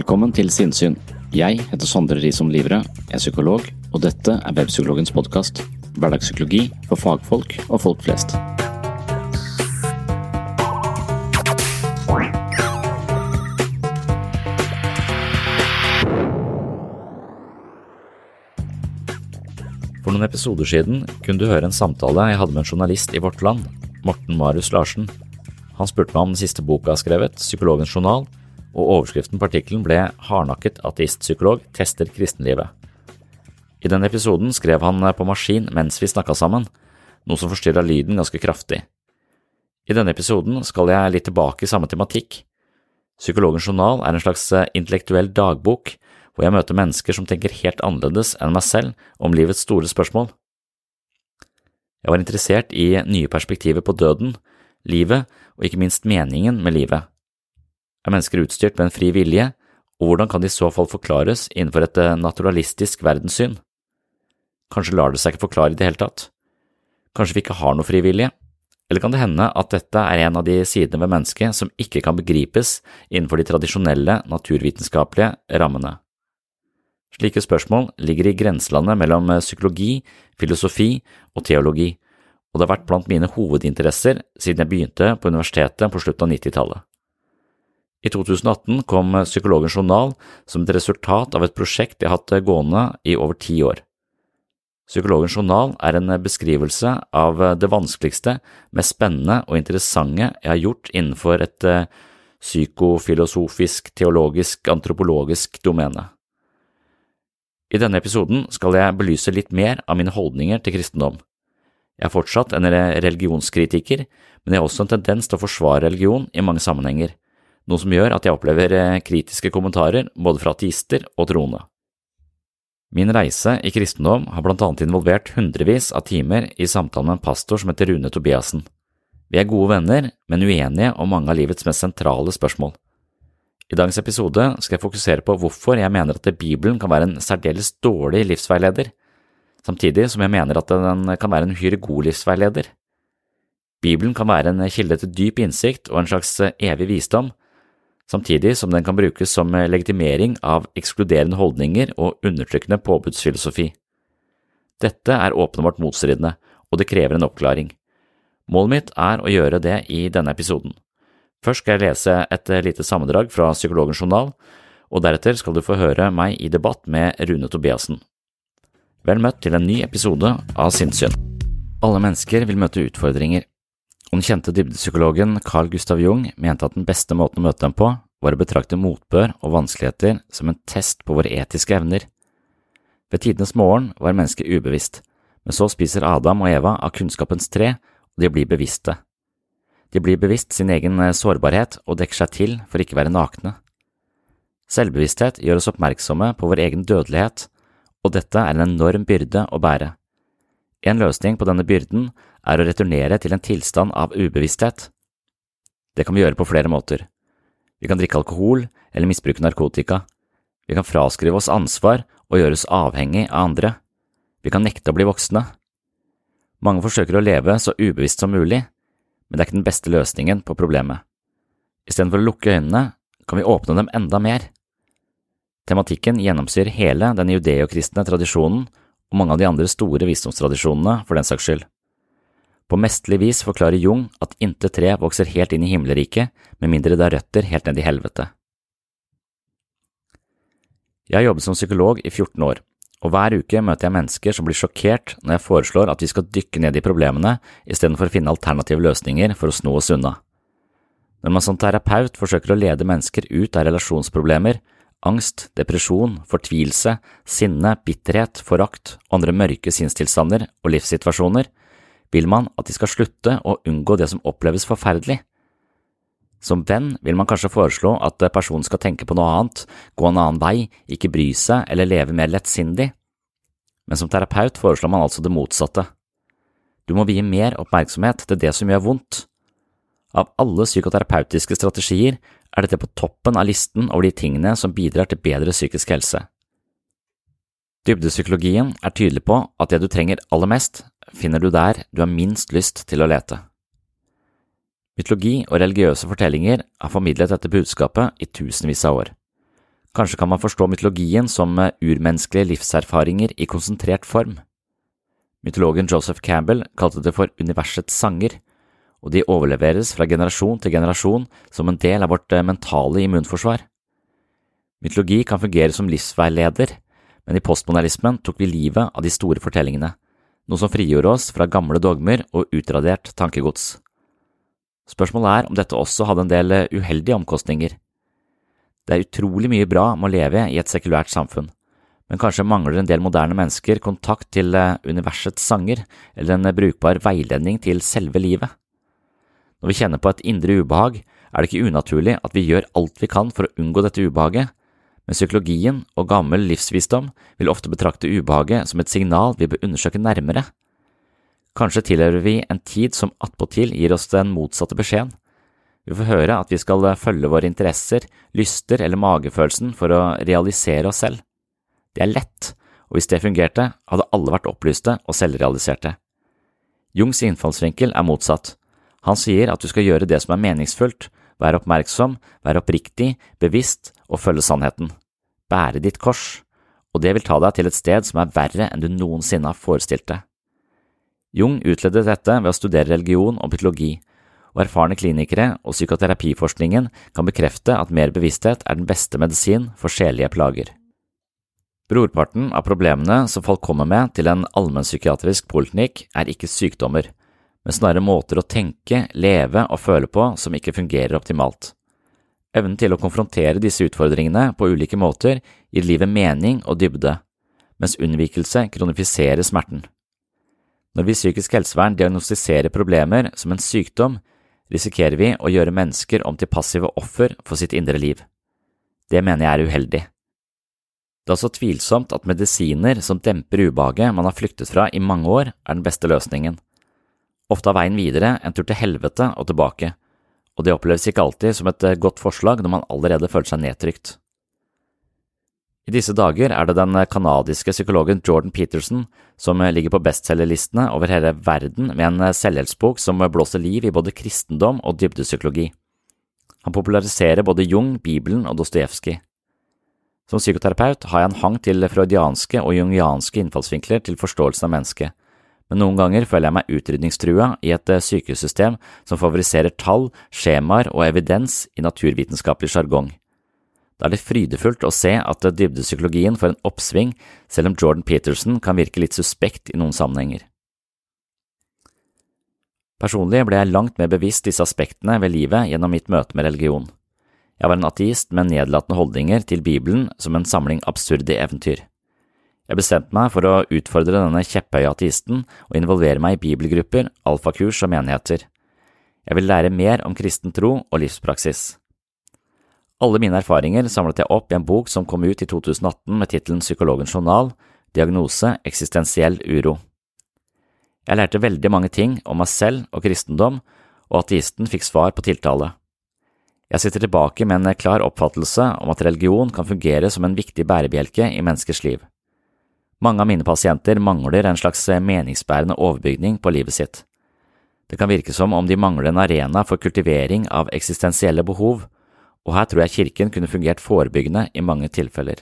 Velkommen til Sinnsyn. Jeg heter Sondre Risom Livre, er psykolog, og dette er Webpsykologens podkast. Hverdagspsykologi for fagfolk og folk flest. For noen episoder siden kunne du høre en samtale jeg hadde med en journalist i Vårt Land, Morten Marius Larsen. Han spurte meg om den siste boka jeg har skrevet, Psykologens journal, og overskriften på artikkelen ble Hardnakket ateistpsykolog tester kristenlivet. I den episoden skrev han på maskin mens vi snakka sammen, noe som forstyrra lyden ganske kraftig. I denne episoden skal jeg litt tilbake i samme tematikk. Psykologens journal er en slags intellektuell dagbok hvor jeg møter mennesker som tenker helt annerledes enn meg selv om livets store spørsmål. Jeg var interessert i nye perspektiver på døden, livet og ikke minst meningen med livet. Er mennesker utstyrt med en fri vilje, og hvordan kan det i så fall forklares innenfor et eh, naturalistisk verdenssyn? Kanskje lar det seg ikke forklare i det hele tatt? Kanskje vi ikke har noe fri vilje? Eller kan det hende at dette er en av de sidene ved mennesket som ikke kan begripes innenfor de tradisjonelle naturvitenskapelige rammene? Slike spørsmål ligger i grenselandet mellom eh, psykologi, filosofi og teologi, og det har vært blant mine hovedinteresser siden jeg begynte på universitetet på slutten av 90-tallet. I 2018 kom eh, Psykologens journal som et resultat av et prosjekt jeg har hatt eh, gående i over ti år. Psykologens journal er en beskrivelse av det vanskeligste, mest spennende og interessante jeg har gjort innenfor et psykofilosofisk, teologisk, antropologisk domene. I denne episoden skal jeg belyse litt mer av mine holdninger til kristendom. Jeg er fortsatt en religionskritiker, men jeg har også en tendens til å forsvare religion i mange sammenhenger, noe som gjør at jeg opplever eh, kritiske kommentarer både fra ateister og troende. Min reise i kristendom har blant annet involvert hundrevis av timer i samtale med en pastor som heter Rune Tobiassen. Vi er gode venner, men uenige om mange av livets mest sentrale spørsmål. I dagens episode skal jeg fokusere på hvorfor jeg mener at Bibelen kan være en særdeles dårlig livsveileder, samtidig som jeg mener at den kan være en uhyre god livsveileder. Bibelen kan være en kilde til dyp innsikt og en slags evig visdom, samtidig som den kan brukes som legitimering av ekskluderende holdninger og undertrykkende påbudsfilosofi. Dette er åpenbart motstridende, og det krever en oppklaring. Målet mitt er å gjøre det i denne episoden. Først skal jeg lese et eh, lite sammendrag fra Psykologens journal, og deretter skal du få høre meg i debatt med Rune Tobiassen. Vel møtt til en ny episode av Sinnssyn. Alle mennesker vil møte utfordringer, og den kjente dybdepsykologen Carl Gustav Jung mente at den beste måten å møte dem på var å betrakte motbør og vanskeligheter som en test på våre etiske evner. Ved tidenes morgen var mennesket ubevisst, men så spiser Adam og Eva av kunnskapens tre, og de blir bevisste. De blir bevisst sin egen eh, sårbarhet og dekker seg til for ikke å være nakne. Selvbevissthet gjør oss oppmerksomme på vår egen dødelighet, og dette er en enorm byrde å bære. En løsning på denne byrden er å returnere til en tilstand av ubevissthet. Det kan vi gjøre på flere måter. Vi kan drikke alkohol eller misbruke narkotika. Vi kan fraskrive oss ansvar og gjøre oss avhengig av andre. Vi kan nekte å bli voksne. Mange forsøker å leve så ubevisst som mulig, men det er ikke den beste løsningen på problemet. Istedenfor å lukke øynene, kan vi åpne dem enda mer. Tematikken gjennomsyrer hele den judeokristne tradisjonen og mange av de andre store visdomstradisjonene, for den saks skyld. På mesterlig vis forklarer Jung at intet tre vokser helt inn i himmelriket med mindre det har røtter helt ned i helvete. Jeg har jobbet som psykolog i 14 år, og hver uke møter jeg mennesker som blir sjokkert når jeg foreslår at vi skal dykke ned i problemene istedenfor å finne alternative løsninger for å sno oss unna. Når man som terapeut forsøker å lede mennesker ut av relasjonsproblemer, angst, depresjon, fortvilelse, sinne, bitterhet, forakt andre mørke sinnstilstander og livssituasjoner, vil man at de skal slutte å unngå det som oppleves forferdelig. Som venn vil man kanskje foreslå at personen skal tenke på noe annet, gå en annen vei, ikke bry seg eller leve mer lettsindig. Men som terapeut foreslår man altså det motsatte. Du må vie mer oppmerksomhet til det som gjør vondt. Av alle psykoterapeutiske strategier er dette på toppen av listen over de tingene som bidrar til bedre psykisk helse. Dybdepsykologien er tydelig på at det du trenger aller mest, finner du der du har minst lyst til å lete. Mytologi og religiøse fortellinger har formidlet dette budskapet i tusenvis av år. Kanskje kan man forstå mytologien som urmenneskelige livserfaringer i konsentrert form. Mytologen Joseph Campbell kalte det for universets sanger, og de overleveres fra generasjon til generasjon som en del av vårt mentale immunforsvar. Mytologi kan fungere som livsveileder, men i postmodernismen tok vi livet av de store fortellingene, noe som frigjorde oss fra gamle dogmer og utradert tankegods. Spørsmålet er om dette også hadde en del uheldige omkostninger. Det er utrolig mye bra med å leve i et sekulært samfunn, men kanskje mangler en del moderne mennesker kontakt til universets sanger eller en brukbar veiledning til selve livet. Når vi kjenner på et indre ubehag, er det ikke unaturlig at vi gjør alt vi kan for å unngå dette ubehaget, men psykologien og gammel livsvisdom vil ofte betrakte ubehaget som et signal vi bør undersøke nærmere. Kanskje tilhører vi en tid som attpåtil gir oss den motsatte beskjeden. Vi får høre at vi skal følge våre interesser, lyster eller magefølelsen for å realisere oss selv. Det er lett, og hvis det fungerte, hadde alle vært opplyste og selvrealiserte. Jungs innfallsvinkel er motsatt. Han sier at du skal gjøre det som er meningsfullt, være oppmerksom, være oppriktig, bevisst og følge sannheten. Bære ditt kors, og det vil ta deg til et sted som er verre enn du noensinne har forestilt deg. Jung utledet dette ved å studere religion og mytologi, og erfarne klinikere og psykoterapiforskningen kan bekrefte at mer bevissthet er den beste medisin for sjelige plager. Brorparten av problemene som folk kommer med til en allmennpsykiatrisk poliklinikk, er ikke sykdommer, men snarere måter å tenke, leve og føle på som ikke fungerer optimalt. Evnen til å konfrontere disse utfordringene på ulike måter gir livet mening og dybde, mens unnvikelse kronifiserer smerten. Når vi i psykisk helsevern diagnostiserer problemer som en sykdom, risikerer vi å gjøre mennesker om til passive offer for sitt indre liv. Det mener jeg er uheldig. Det er også tvilsomt at medisiner som demper ubehaget man har flyktet fra i mange år, er den beste løsningen. Ofte er veien videre en tur til helvete og tilbake, og det oppleves ikke alltid som et eh, godt forslag når man allerede føler seg nedtrykt. I disse dager er det den canadiske psykologen Jordan Peterson som eh, ligger på bestselgerlistene over hele verden med en eh, selvhjelpsbok som blåser liv i både kristendom og dybdepsykologi. Han populariserer både Jung, Bibelen og Dostojevskij. Som psykoterapeut har jeg en hang til freudianske og jungianske innfallsvinkler til forståelsen av mennesket men noen ganger føler jeg meg utrydningstrua i et eh, sykehussystem som favoriserer tall, skjemaer og evidens i naturvitenskapelig sjargong. Da er det frydefullt å se at dybdepsykologien får en oppsving, selv om Jordan Peterson kan virke litt suspekt i noen sammenhenger. Personlig ble jeg langt mer bevisst disse aspektene ved livet gjennom mitt møte med religion. Jeg var en ateist med nedlatende holdninger til Bibelen som en samling absurde eventyr. Jeg bestemte meg for å utfordre denne kjepphøye ateisten og involvere meg i bibelgrupper, alfakurs og menigheter. Jeg vil lære mer om kristen tro og livspraksis. Alle mine erfaringer samlet jeg opp i en bok som kom ut i 2018 med tittelen Psykologens journal, Diagnose eksistensiell uro. Jeg lærte veldig mange ting om meg selv og kristendom, og ateisten fikk svar på tiltale. Jeg sitter tilbake med en klar oppfattelse om at religion kan fungere som en viktig bærebjelke i menneskers liv. Mange av mine pasienter mangler en slags meningsbærende overbygning på livet sitt. Det kan virke som om de mangler en arena for kultivering av eksistensielle behov, og her tror jeg kirken kunne fungert forebyggende i mange tilfeller.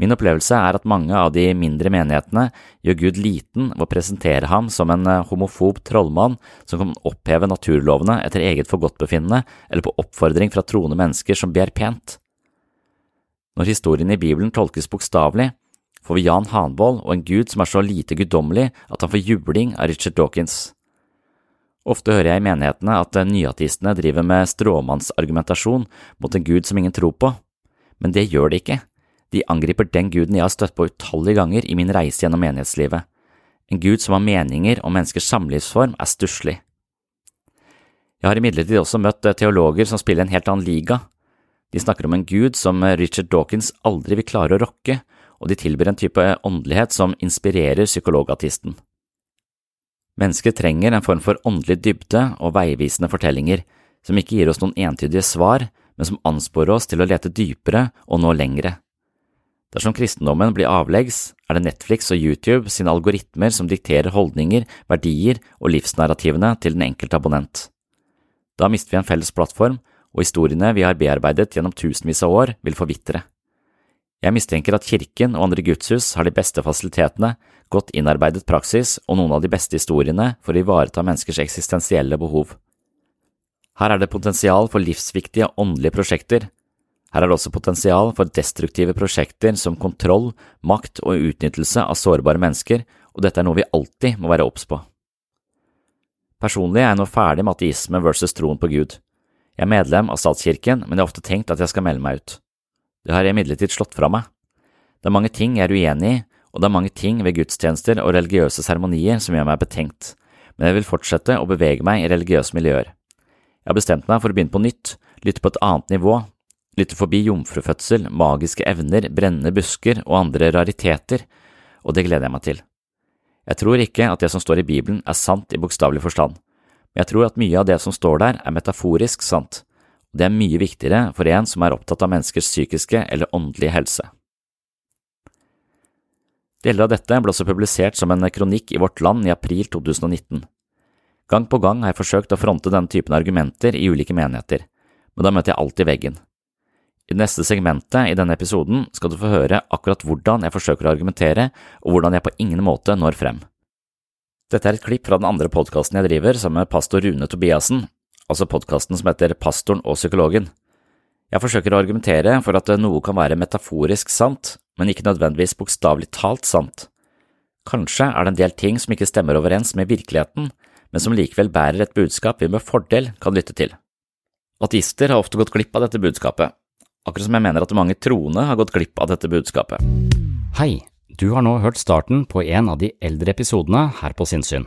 Min opplevelse er at mange av de mindre menighetene gjør Gud liten ved å presentere ham som en homofob trollmann som kan oppheve naturlovene etter eget forgodtbefinnende eller på oppfordring fra troende mennesker som ber pent. Når historien i Bibelen tolkes bokstavelig, får vi Jan Hanvold og en gud som er så lite guddommelig at han får jubling av Richard Dawkins. Ofte hører jeg i menighetene at nyatistene driver med stråmannsargumentasjon mot en gud som ingen tror på, men det gjør de ikke. De angriper den guden jeg har støtt på utallige ganger i min reise gjennom menighetslivet. En gud som har meninger om menneskers samlivsform, er stusslig. Jeg har imidlertid også møtt teologer som spiller en helt annen liga. De snakker om en gud som Richard Dawkins aldri vil klare å rokke, og de tilbyr en type åndelighet som inspirerer psykologartisten. Mennesker trenger en form for åndelig dybde og veivisende fortellinger, som ikke gir oss noen entydige svar, men som ansporer oss til å lete dypere og nå lengre. Dersom kristendommen blir avleggs, er det Netflix og YouTube sine algoritmer som dikterer holdninger, verdier og livsnarrativene til den enkelte abonnent. Da mister vi en felles plattform, og historiene vi har bearbeidet gjennom tusenvis av år, vil forvitre. Jeg mistenker at kirken og andre gudshus har de beste fasilitetene, godt innarbeidet praksis og noen av de beste historiene for å ivareta menneskers eksistensielle behov. Her er det potensial for livsviktige åndelige prosjekter. Her er det også potensial for destruktive prosjekter som kontroll, makt og utnyttelse av sårbare mennesker, og dette er noe vi alltid må være obs på. Personlig er jeg nå ferdig med ateisme versus troen på Gud. Jeg er medlem av statskirken, men jeg har ofte tenkt at jeg skal melde meg ut. Det har jeg imidlertid slått fra meg. Det er mange ting jeg er uenig i, og det er mange ting ved gudstjenester og religiøse seremonier som gjør meg betenkt, men jeg vil fortsette å bevege meg i religiøse miljøer. Jeg har bestemt meg for å begynne på nytt, lytte på et annet nivå, lytte forbi jomfrufødsel, magiske evner, brennende busker og andre rariteter, og det gleder jeg meg til. Jeg tror ikke at det som står i Bibelen er sant i bokstavelig forstand, men jeg tror at mye av det som står der er metaforisk sant, det er mye viktigere for en som er opptatt av menneskers psykiske eller åndelige helse. Deler av dette ble også publisert som en kronikk i Vårt Land i april 2019. Gang på gang har jeg forsøkt å fronte denne typen argumenter i ulike menigheter, men da møter jeg alltid veggen. I det neste segmentet i denne episoden skal du få høre akkurat hvordan jeg forsøker å argumentere, og hvordan jeg på ingen måte når frem. Dette er et klipp fra den andre podkasten jeg driver sammen med pastor Rune Tobiassen, altså podkasten som heter Pastoren og psykologen. Jeg forsøker å argumentere for at noe kan være metaforisk sant, men ikke nødvendigvis bokstavelig talt sant. Kanskje er det en del ting som ikke stemmer overens med virkeligheten, men som likevel bærer et budskap vi med fordel kan lytte til. Ateister har ofte gått glipp av dette budskapet, akkurat som jeg mener at mange troende har gått glipp av dette budskapet. Hei, du har nå hørt starten på en av de eldre episodene her på Sinnsyn.